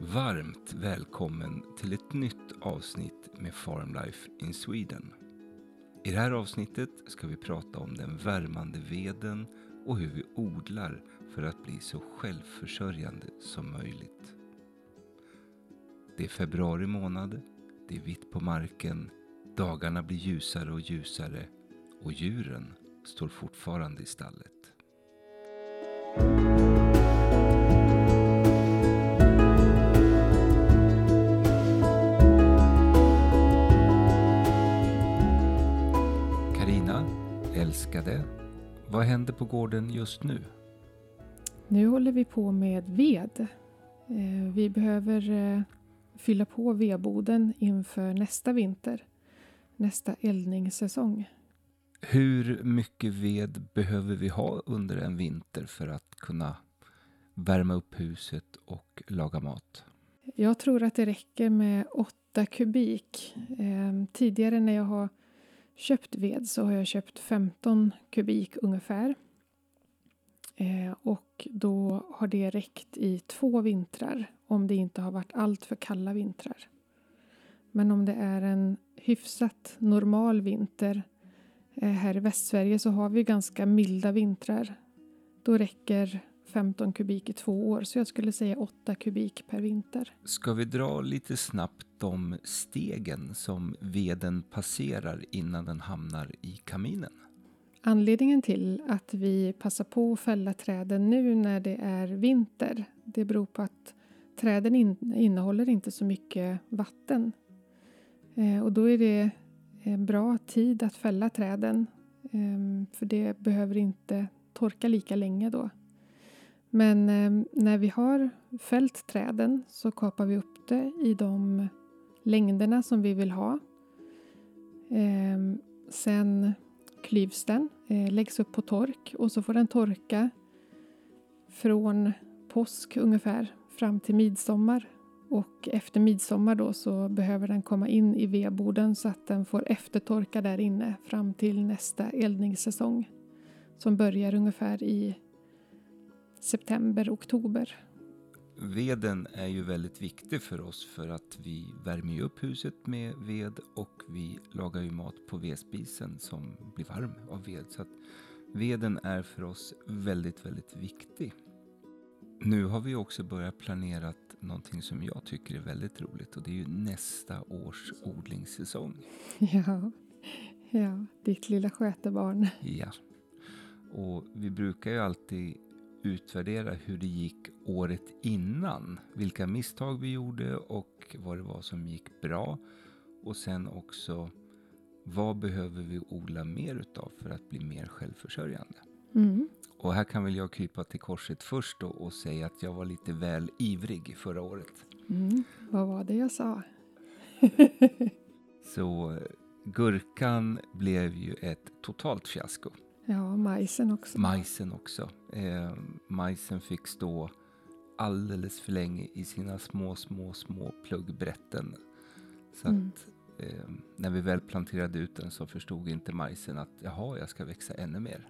Varmt välkommen till ett nytt avsnitt med Farmlife in Sweden. I det här avsnittet ska vi prata om den värmande veden och hur vi odlar för att bli så självförsörjande som möjligt. Det är februari månad, det är vitt på marken, dagarna blir ljusare och ljusare och djuren står fortfarande i stallet. Älskade, vad händer på gården just nu? Nu håller vi på med ved. Eh, Vi behöver eh, fylla på vedboden inför nästa vinter. Nästa eldningssäsong. Hur mycket ved behöver vi ha under en vinter för att kunna värma upp huset och laga mat? Jag tror att det räcker med 8 kubik. Eh, Tidigare när jag har köpt ved så har jag köpt 15 kubik ungefär. Eh, Och då har det räckt i två vintrar om det inte har varit allt för kalla vintrar. Men om det är en hyfsat normal vinter eh, här i Västsverige så har vi ganska milda vintrar. Då räcker 15 kubik i två år, så jag skulle säga 8 kubik per vinter. Ska vi dra lite snabbt de stegen som veden passerar innan den hamnar i kaminen? Anledningen till att vi passar på att fälla träden nu när det är vinter, det beror på att träden in, innehåller inte så mycket vatten. Eh, och då är det en bra tid att fälla träden, eh, för det behöver inte torka lika länge då. Men eh, när vi har fällt träden så kapar vi upp det i de längderna som vi vill ha. Eh, sen klyvs den, eh, läggs upp på tork och så får den torka från påsk ungefär fram till midsommar. Och efter midsommar då så behöver den komma in i vedboden så att den får eftertorka där inne fram till nästa eldningssäsong som börjar ungefär i september, oktober. Veden är ju väldigt viktig för oss för att vi värmer ju upp huset med ved och vi lagar ju mat på vedspisen som blir varm av ved. Så att veden är för oss väldigt, väldigt viktig. Nu har vi också börjat planera någonting som jag tycker är väldigt roligt och det är ju nästa års odlingssäsong. Ja, ja ditt lilla skötebarn. Ja. Och vi brukar ju alltid utvärdera hur det gick året innan. Vilka misstag vi gjorde och vad det var som gick bra. Och sen också vad behöver vi odla mer utav för att bli mer självförsörjande. Mm. Och här kan väl jag krypa till korset först och säga att jag var lite väl ivrig förra året. Mm. Vad var det jag sa? Så gurkan blev ju ett totalt fiasko. Ja, majsen också. Majsen också. Eh, majsen fick stå alldeles för länge i sina små, små, små pluggbrätten. Så Mm. att eh, när vi väl planterade ut den så förstod inte majsen att jaha, jag ska växa ännu mer.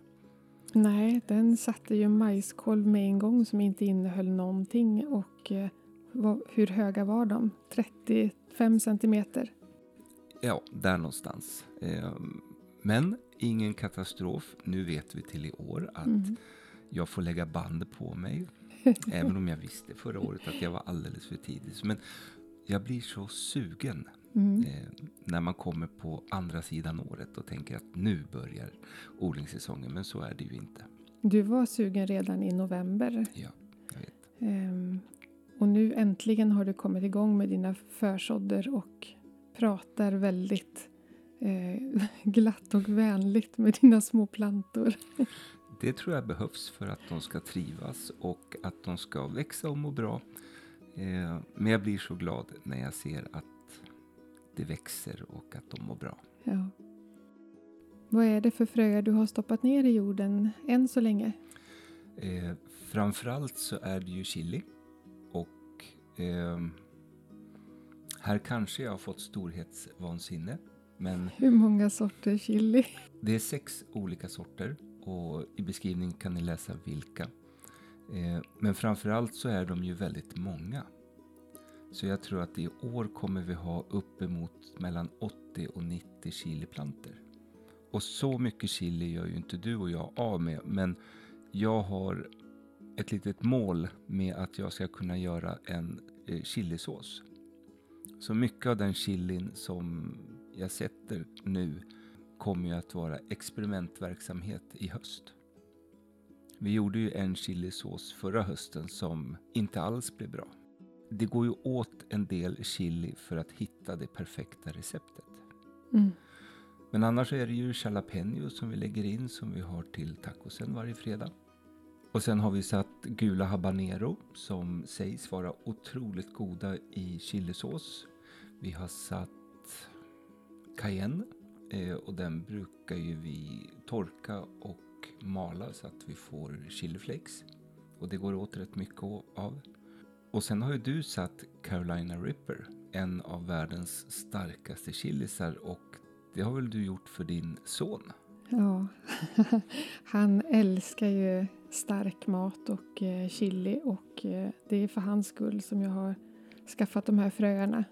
Nej, den satte ju majskolv med en gång som inte innehöll någonting. Och eh, vad, hur höga var de? 35 centimeter. Ja, där någonstans. Eh, men ingen katastrof. Nu vet vi till i år att Mm. jag får lägga band på mig. Även om jag visste förra året att jag var alldeles för tidig. Men jag blir så sugen Mm. eh, när man kommer på andra sidan året och tänker att nu börjar odlingssäsongen. Men så är det ju inte. Du var sugen redan i november. Ja, jag vet. Ehm, och nu äntligen har du kommit igång med dina försådder och pratar väldigt eh, glatt och vänligt med dina små plantor. Det tror jag behövs för att de ska trivas och att de ska växa och må bra. Eh, men jag blir så glad när jag ser att det växer och att de mår bra. Ja. Vad är det för fröer du har stoppat ner i jorden än så länge? Eh, framförallt så är det ju chili. Och ehm, här kanske jag har fått storhetsvansinne. Men Hur många sorter chili? det är sex olika sorter och i beskrivningen kan ni läsa vilka. Eh, men framförallt så är de ju väldigt många. Så jag tror att i år kommer vi ha uppemot mellan 80 och 90 chiliplanter. Och så mycket chili gör ju inte du och jag av med, men jag har ett litet mål med att jag ska kunna göra en eh, chilisås. Så mycket av den chilin som jag sätter nu kommer ju att vara experimentverksamhet i höst. Vi gjorde ju en chilisås förra hösten som inte alls blev bra. Det går ju åt en del chili för att hitta det perfekta receptet. Mm. Men annars är det ju jalapeno som vi lägger in som vi har till tacosen varje fredag. Och sen har vi satt gula habanero som sägs vara otroligt goda i chilisås. Vi har satt cayenne eh, och den brukar ju vi torka och mala så att vi får chiliflakes. Och det går åt rätt mycket av. Och sen har ju du satt Carolina Ripper, en av världens starkaste chilisar och det har väl du gjort för din son? Ja, han älskar ju stark mat och eh, chili och eh, det är för hans skull som jag har skaffat de här fröerna.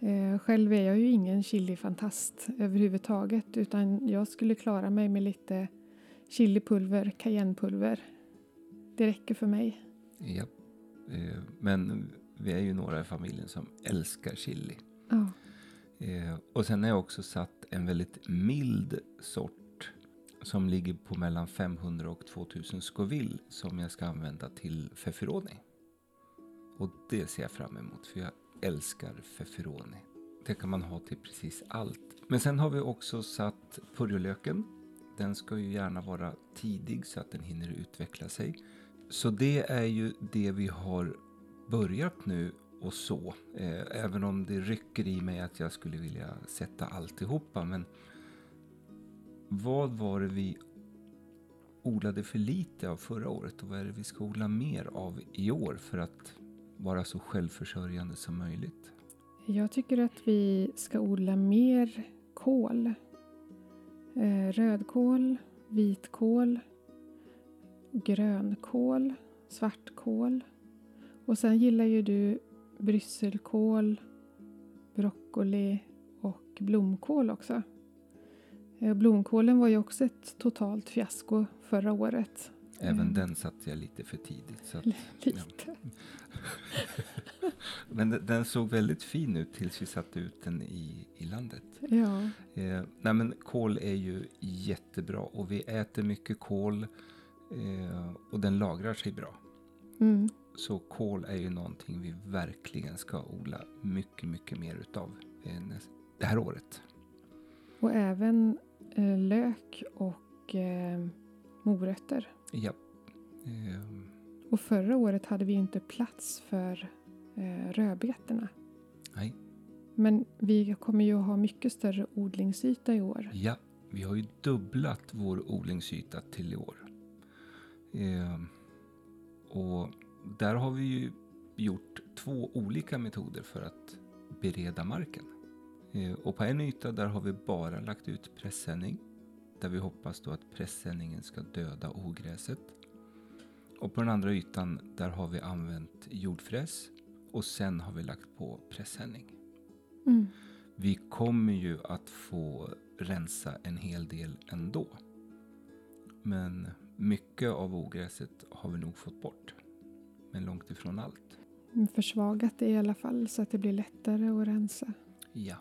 Eh, själv är jag ju ingen chilifantast överhuvudtaget utan jag skulle klara mig med lite chilipulver, cayennepulver. Det räcker för mig. Ja, men vi är ju några i familjen som älskar chili. Ja. Och sen har jag också satt en väldigt mild sort som ligger på mellan 500 och 2000 Scoville som jag ska använda till feferoni. Och det ser jag fram emot för jag älskar feferoni. Det kan man ha till precis allt. Men sen har vi också satt purjolöken. Den ska ju gärna vara tidig så att den hinner utveckla sig. Så det är ju det vi har börjat nu och så. Eh, även om det rycker i mig att jag skulle vilja sätta alltihopa. Men vad var det vi odlade för lite av förra året och vad är det vi ska odla mer av i år för att vara så självförsörjande som möjligt? Jag tycker att vi ska odla mer kål. Eh, rödkål, vitkål, grönkål, svartkål. Och sen gillar ju du brysselkål, broccoli och blomkål också. Eh, blomkålen var ju också ett totalt fiasko förra året. Även mm. den satte jag lite för tidigt. Så att, lite. Ja. Men den såg väldigt fin ut tills vi satte ut den i, i landet. Ja. Eh, nej men kål är ju jättebra och vi äter mycket kål eh, och den lagrar sig bra. Mm. Så kål är ju någonting vi verkligen ska odla mycket, mycket mer utav eh, det här året. Och även eh, lök och eh, morötter. Ja. Um. Och förra året hade vi inte plats för eh, rödbetorna. Nej. Men vi kommer ju ha mycket större odlingsyta i år. Ja, vi har ju dubblat vår odlingsyta till i år. Eh, och där har vi ju gjort två olika metoder för att bereda marken. Eh, och på en yta där har vi bara lagt ut pressändning. Där vi hoppas då att pressändningen ska döda ogräset. Och på den andra ytan där har vi använt jordfräs och sen har vi lagt på pressändning. Mm. Vi kommer ju att få rensa en hel del ändå. Men mycket av ogräset har vi nog fått bort. Men långt ifrån allt. Försvagat det i alla fall så att det blir lättare att rensa. Ja.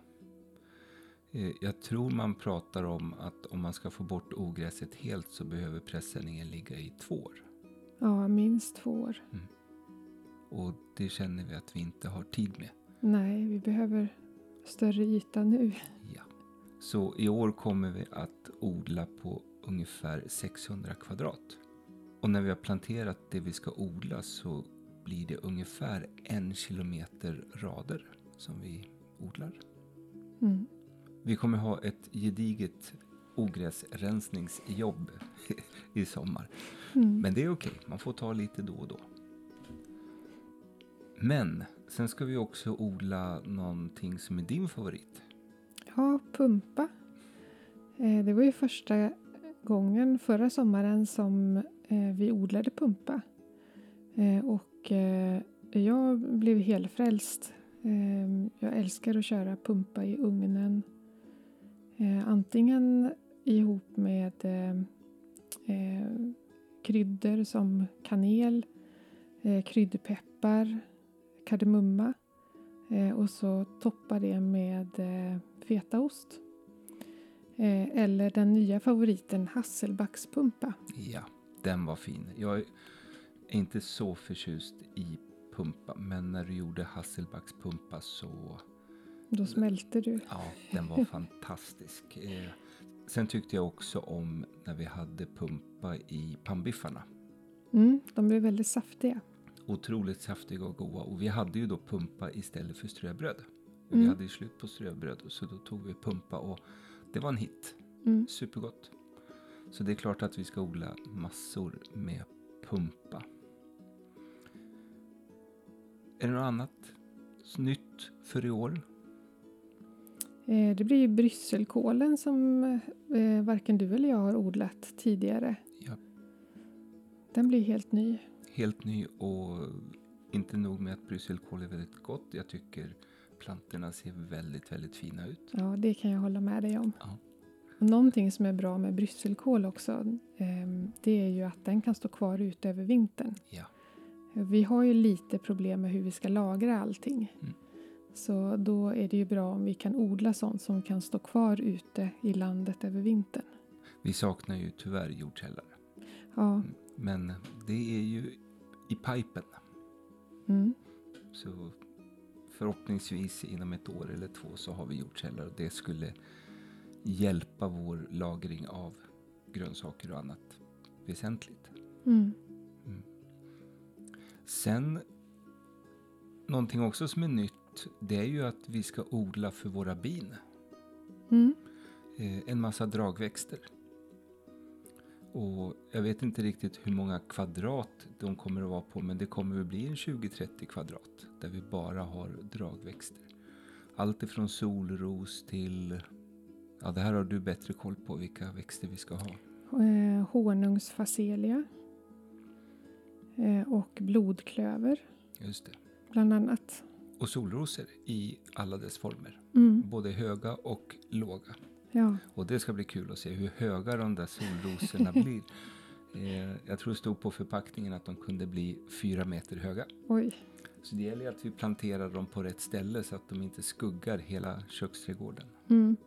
Eh, jag tror man pratar om att om man ska få bort ogräset helt så behöver pressändningen ligga i två år. Ja, minst två år. Mm. Och det känner vi att vi inte har tid med. Nej, vi behöver större yta nu. Ja. Så i år kommer vi att odla på ungefär 600 kvadrat. Och när vi har planterat det vi ska odla så blir det ungefär en kilometer rader som vi odlar. Mm. Vi kommer ha ett gediget ogräsrensningsjobb i sommar. Mm. Men det är okej, man får ta lite då och då. Men sen ska vi också odla någonting som är din favorit. Ja, pumpa. Eh, det var ju första gången förra sommaren som eh, vi odlade pumpa. Eh, och jag blev helfrälst. Jag älskar att köra pumpa i ugnen. Eh, antingen ihop med eh, eh, kryddor som kanel, eh, kryddpeppar, kardemumma eh, och så toppa det med eh, fetaost. Eller den nya favoriten hasselbackspumpa. Ja, den var fin. Jag är inte så förtjust i pumpa, men när du gjorde hasselbackspumpa så... Då smälte du. Ja, den var fantastisk. Eh, sen tyckte jag också om när vi hade pumpa i pannbiffarna. Mm, de blev väldigt saftiga. Otroligt saftiga och goda. Och vi hade ju då pumpa istället för ströbröd. Mm. Vi hade ju slut på ströbröd så då tog vi pumpa och det var en hit. Mm. Supergott. Så det är klart att vi ska odla massor med pumpa. Är det något annat nytt för i år? Eh, det blir brysselkålen som eh, varken du eller jag har odlat tidigare. Ja. Den blir helt ny. Helt ny och inte nog med att brysselkål är väldigt gott. Jag tycker plantorna ser väldigt, väldigt fina ut. Ja, det kan jag hålla med dig om. Ja. Och någonting som är bra med brysselkål också, ehm, det är ju att den kan stå kvar ute över vintern. Ja. Vi har ju lite problem med hur vi ska lagra allting. Mm. Så då är det ju bra om vi kan odla sånt som kan stå kvar ute i landet över vintern. Vi saknar ju tyvärr jordkällare. Ja. Mm. Men det är ju i pipen. Mm. Så förhoppningsvis inom ett år eller två så har vi jordkällare och det skulle hjälpa vår lagring av grönsaker och annat väsentligt. Mm. Sen, någonting också som är nytt, det är ju att vi ska odla för våra bin. Mm. Eh, en massa dragväxter. Och jag vet inte riktigt hur många kvadrat de kommer att vara på, men det kommer att bli en 20-30 kvadrat där vi bara har dragväxter. Allt ifrån solros till, ja det här har du bättre koll på vilka växter vi ska ha. Eh, honungsfacelia. Eh, och blodklöver. Just det. Bland annat. Och solrosor i alla dess former. Mm. Både höga och låga. Ja. Och det ska bli kul att se hur höga de där solrosorna blir. Eh, jag tror det stod på förpackningen att de kunde bli fyra meter höga. Oj. Så det gäller att vi planterar dem på rätt ställe så att de inte skuggar hela köksträdgården. Mm.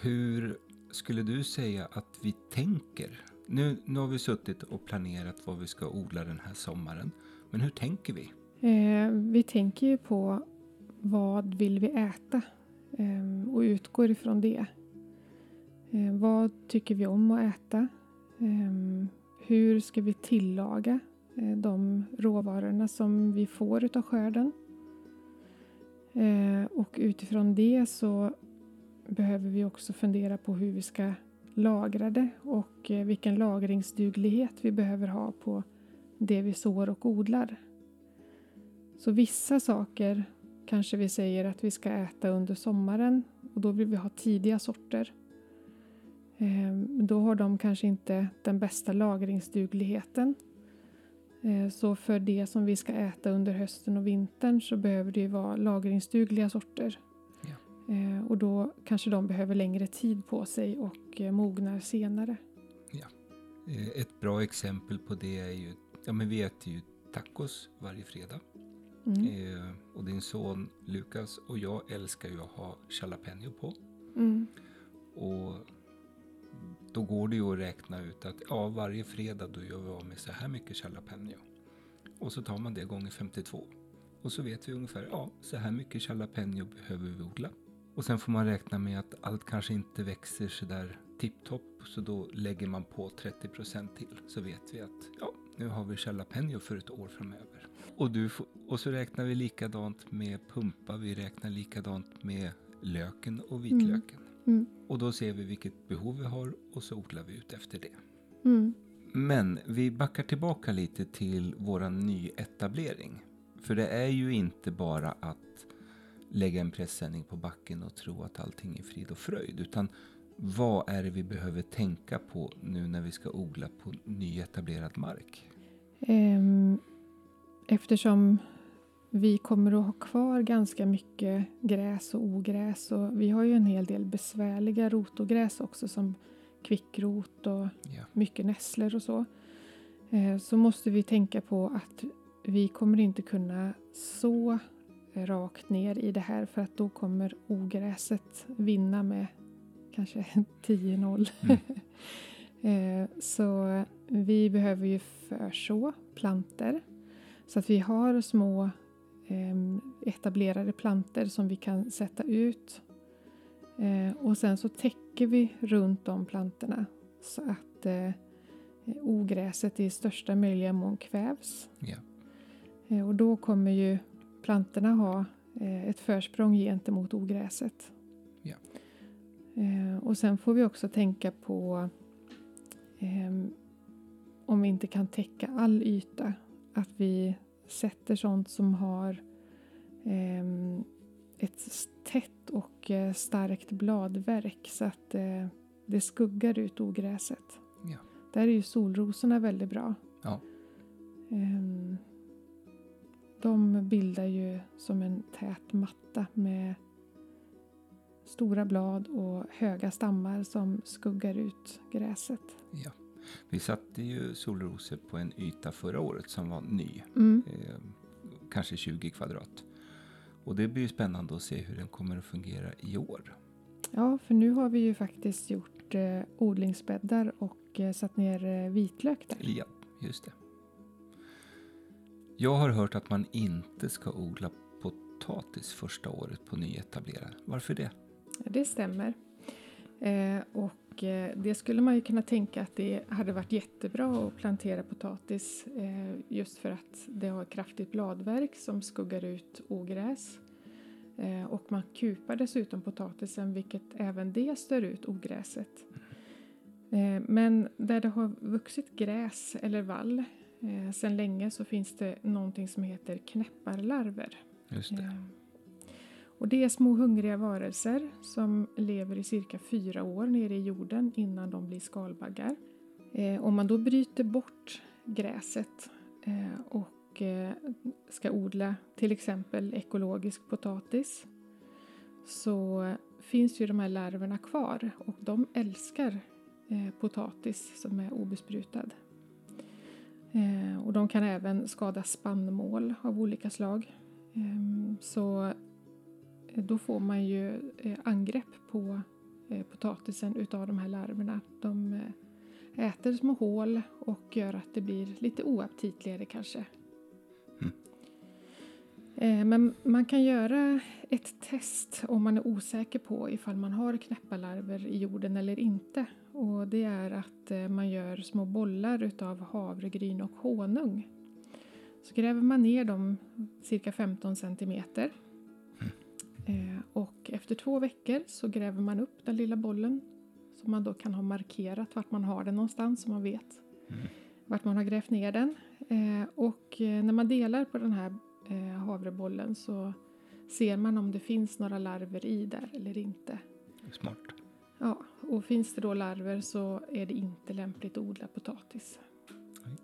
Hur skulle du säga att vi tänker? Nu, nu har vi suttit och planerat vad vi ska odla den här sommaren. Men hur tänker vi? Eh, vi tänker ju på vad vill vi äta eh, och utgår ifrån det. Eh, vad tycker vi om att äta? Eh, hur ska vi tillaga eh, de råvarorna som vi får utav skörden? Eh, och utifrån det så behöver vi också fundera på hur vi ska lagra det och eh, vilken lagringsduglighet vi behöver ha på det vi sår och odlar. Så vissa saker kanske vi säger att vi ska äta under sommaren och då vill vi ha tidiga sorter. Ehm, då har de kanske inte den bästa lagringsdugligheten. Ehm, så för det som vi ska äta under hösten och vintern så behöver det vara lagringsdugliga sorter. Ja. Ehm, och då kanske de behöver längre tid på sig och eh, mognar senare. Eh, Ett bra exempel på det är ju, ja men vi äter ju tacos varje fredag. Mm. Eh, och din son Lukas och jag älskar ju att ha jalapeno på. Mm. Och då går det ju att räkna ut att ja, varje fredag då gör vi av med så här mycket jalapeno. Och så tar man det gånger 52. Och så vet vi ungefär, ja, så här mycket jalapeno behöver vi odla. Och sen får man räkna med att allt kanske inte växer så där tipptopp. Så då lägger man på 30% till. Så vet vi att, ja, nu har vi jalapeno för ett år framöver. Och, du får, och så räknar vi likadant med pumpa, vi räknar likadant med löken och vitlöken. Mm. Och då ser vi vilket behov vi har och så odlar vi ut efter det. Mm. Men vi backar tillbaka lite till våran nyetablering. För det är ju inte bara att lägga en pressändning på backen och tro att allting är frid och fröjd. Utan vad är det vi behöver tänka på nu när vi ska odla på nyetablerad mark? Ehm, eftersom vi kommer att ha kvar ganska mycket gräs och ogräs och vi har ju en hel del besvärliga rotogräs också som kvickrot och Ja. mycket nässlor och så. Eh, Så måste vi tänka på att vi kommer inte kunna så rakt ner i det här för att då kommer ogräset vinna med kanske 10-0. Eh, Så vi behöver ju förså planter så att vi har små em, etablerade planter som vi kan sätta ut. Eh, Och sen så täcker vi runt de plantorna så att eh, ogräset i största möjliga mån kvävs. Eh, Och då kommer ju plantorna ha eh, ett försprång gentemot ogräset. Eh, Och sen får vi också tänka på ehm, om vi inte kan täcka all yta, att vi sätter sånt som har ehm, ett tätt och eh, starkt bladverk så att eh, det skuggar ut ogräset. Ja. Där är ju solrosorna väldigt bra. Ja. Ehm, de bildar ju som en tät matta med stora blad och höga stammar som skuggar ut gräset. Ja. Vi satte ju solrosor på en yta förra året som var ny. Mm. Eh, kanske 20 kvadrat. Och det blir ju spännande att se hur den kommer att fungera i år. Ja, för nu har vi ju faktiskt gjort eh, odlingsbäddar och eh, satt ner eh, vitlök där. Ja, just det. Jag har hört att man inte ska odla potatis första året på nyetablerad. Varför det? Det stämmer. Eh, och eh, det skulle man ju kunna tänka att det hade varit jättebra att plantera potatis eh, just för att det har kraftigt bladverk som skuggar ut ogräs. Och man kupar dessutom potatisen vilket även det stör ut ogräset. Men där det har vuxit gräs eller vall sedan länge så finns det någonting som heter knäpparlarver. Just det. Och det är små hungriga varelser som lever i cirka fyra år nere i jorden innan de blir skalbaggar. Eh, om man då bryter bort gräset eh, och eh, ska odla till exempel ekologisk potatis så finns ju de här larverna kvar och de älskar eh, potatis som är obesprutad. Eh, och de kan även skada spannmål av olika slag. Ehm, så då får man ju eh, angrepp på eh, potatisen utav de här larverna. De eh, äter små hål och gör att det blir lite oaptitligare kanske. Mm. Men man kan göra ett test om man är osäker på ifall man har knäpparlarver i jorden eller inte. Och det är att man gör små bollar utav havregryn och honung. Så gräver man ner dem cirka 15 centimeter. Och efter två veckor så gräver man upp den lilla bollen. Så man då kan ha markerat vart man har den någonstans så man vet Mm. vart man har grävt ner den. Eh, och eh, när man delar på den här eh, havrebollen så ser man om det finns några larver i där eller inte. Smart. Ja, och finns det då larver så är det inte lämpligt att odla potatis. Nej.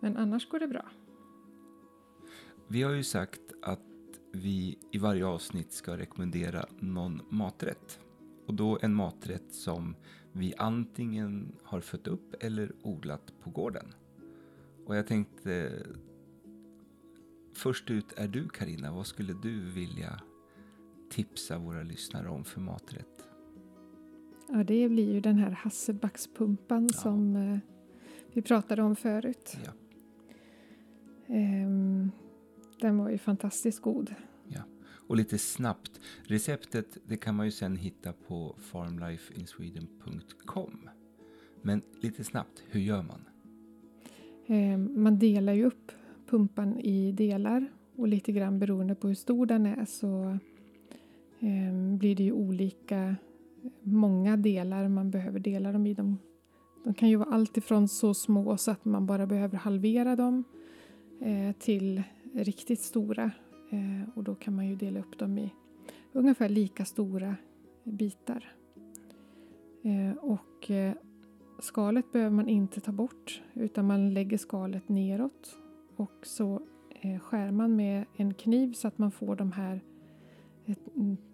Men annars går det bra. Vi har ju sagt att vi i varje avsnitt ska rekommendera någon maträtt. Och då en maträtt som vi antingen har fött upp eller odlat på gården. Och jag tänkte... Först ut är du Karina. Vad skulle du vilja tipsa våra lyssnare om för maträtt? Ja, det blir ju den här hasselbackspumpan Ja. som eh, vi pratade om förut. Ja. Ehm, den var ju fantastiskt god. Och lite snabbt, receptet det kan man ju sen hitta på farmlifeinsweden.com. Men lite snabbt, hur gör man? Ehm, man delar ju upp pumpan i delar och lite grann beroende på hur stor den är så ehm, blir det ju olika många delar man behöver dela dem i. De, de kan ju vara allt ifrån så små så att man bara behöver halvera dem eh, till riktigt stora. Eh, och då kan man ju dela upp dem i ungefär lika stora bitar. Eh, och eh, skalet behöver man inte ta bort utan man lägger skalet neråt och så skär man med en kniv så att man får de här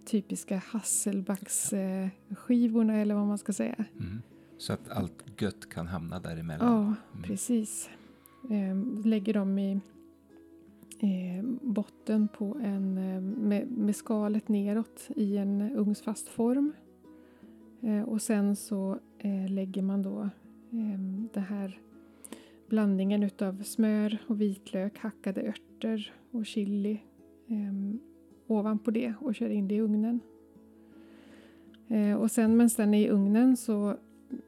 typiska hasselbacksskivorna eller vad man ska säga. Mm. Så att allt gött kan hamna däremellan? Ja, mm. precis. Eh, lägger dem i eh, botten på en, eh, med, med, skalet neråt i en ugnsfast form. Eh, och sen så eh, lägger man då eh, det här blandningen utav smör och vitlök, hackade örter och chili eh, ovanpå det och kör in det i ugnen. Eh, och sen medan den är i ugnen så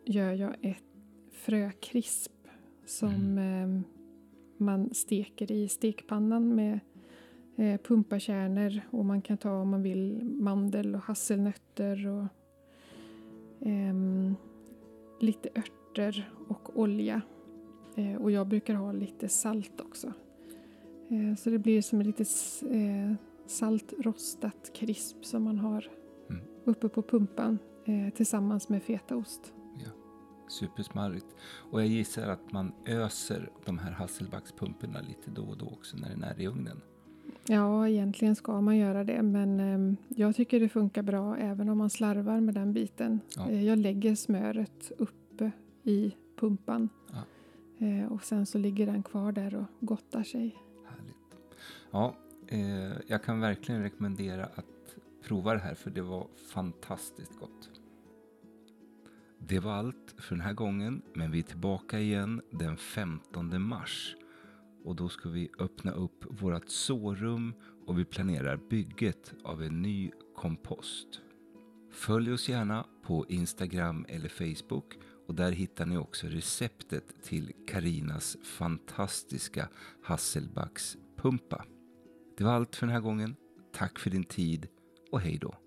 gör jag ett frökrisp som mm. Man steker i stekpannan med eh, pumpakärnor och man kan ta om man vill mandel och hasselnötter och eh, lite örter och olja. Eh, och jag brukar ha lite salt också. Eh, så det blir som ett litet eh, saltrostat krisp som man har mm. uppe på pumpan eh, tillsammans med fetaost. Supersmarrigt. Och jag gissar att man öser de här hasselbackspumporna lite då och då också när den är i ugnen. Ja, egentligen ska man göra det, men eh, jag tycker det funkar bra även om man slarvar med den biten. Ja. Eh, jag lägger smöret uppe i pumpan ja. eh, och sen så ligger den kvar där och gottar sig. Härligt. Ja, eh, jag kan verkligen rekommendera att prova det här för det var fantastiskt gott. Det var allt för den här gången, men vi är tillbaka igen den 15 mars. Och då ska vi öppna upp vårt sårum och vi planerar bygget av en ny kompost. Följ oss gärna på Instagram eller Facebook och där hittar ni också receptet till Karinas fantastiska Hasselbackspumpa. Det var allt för den här gången. Tack för din tid och hej då.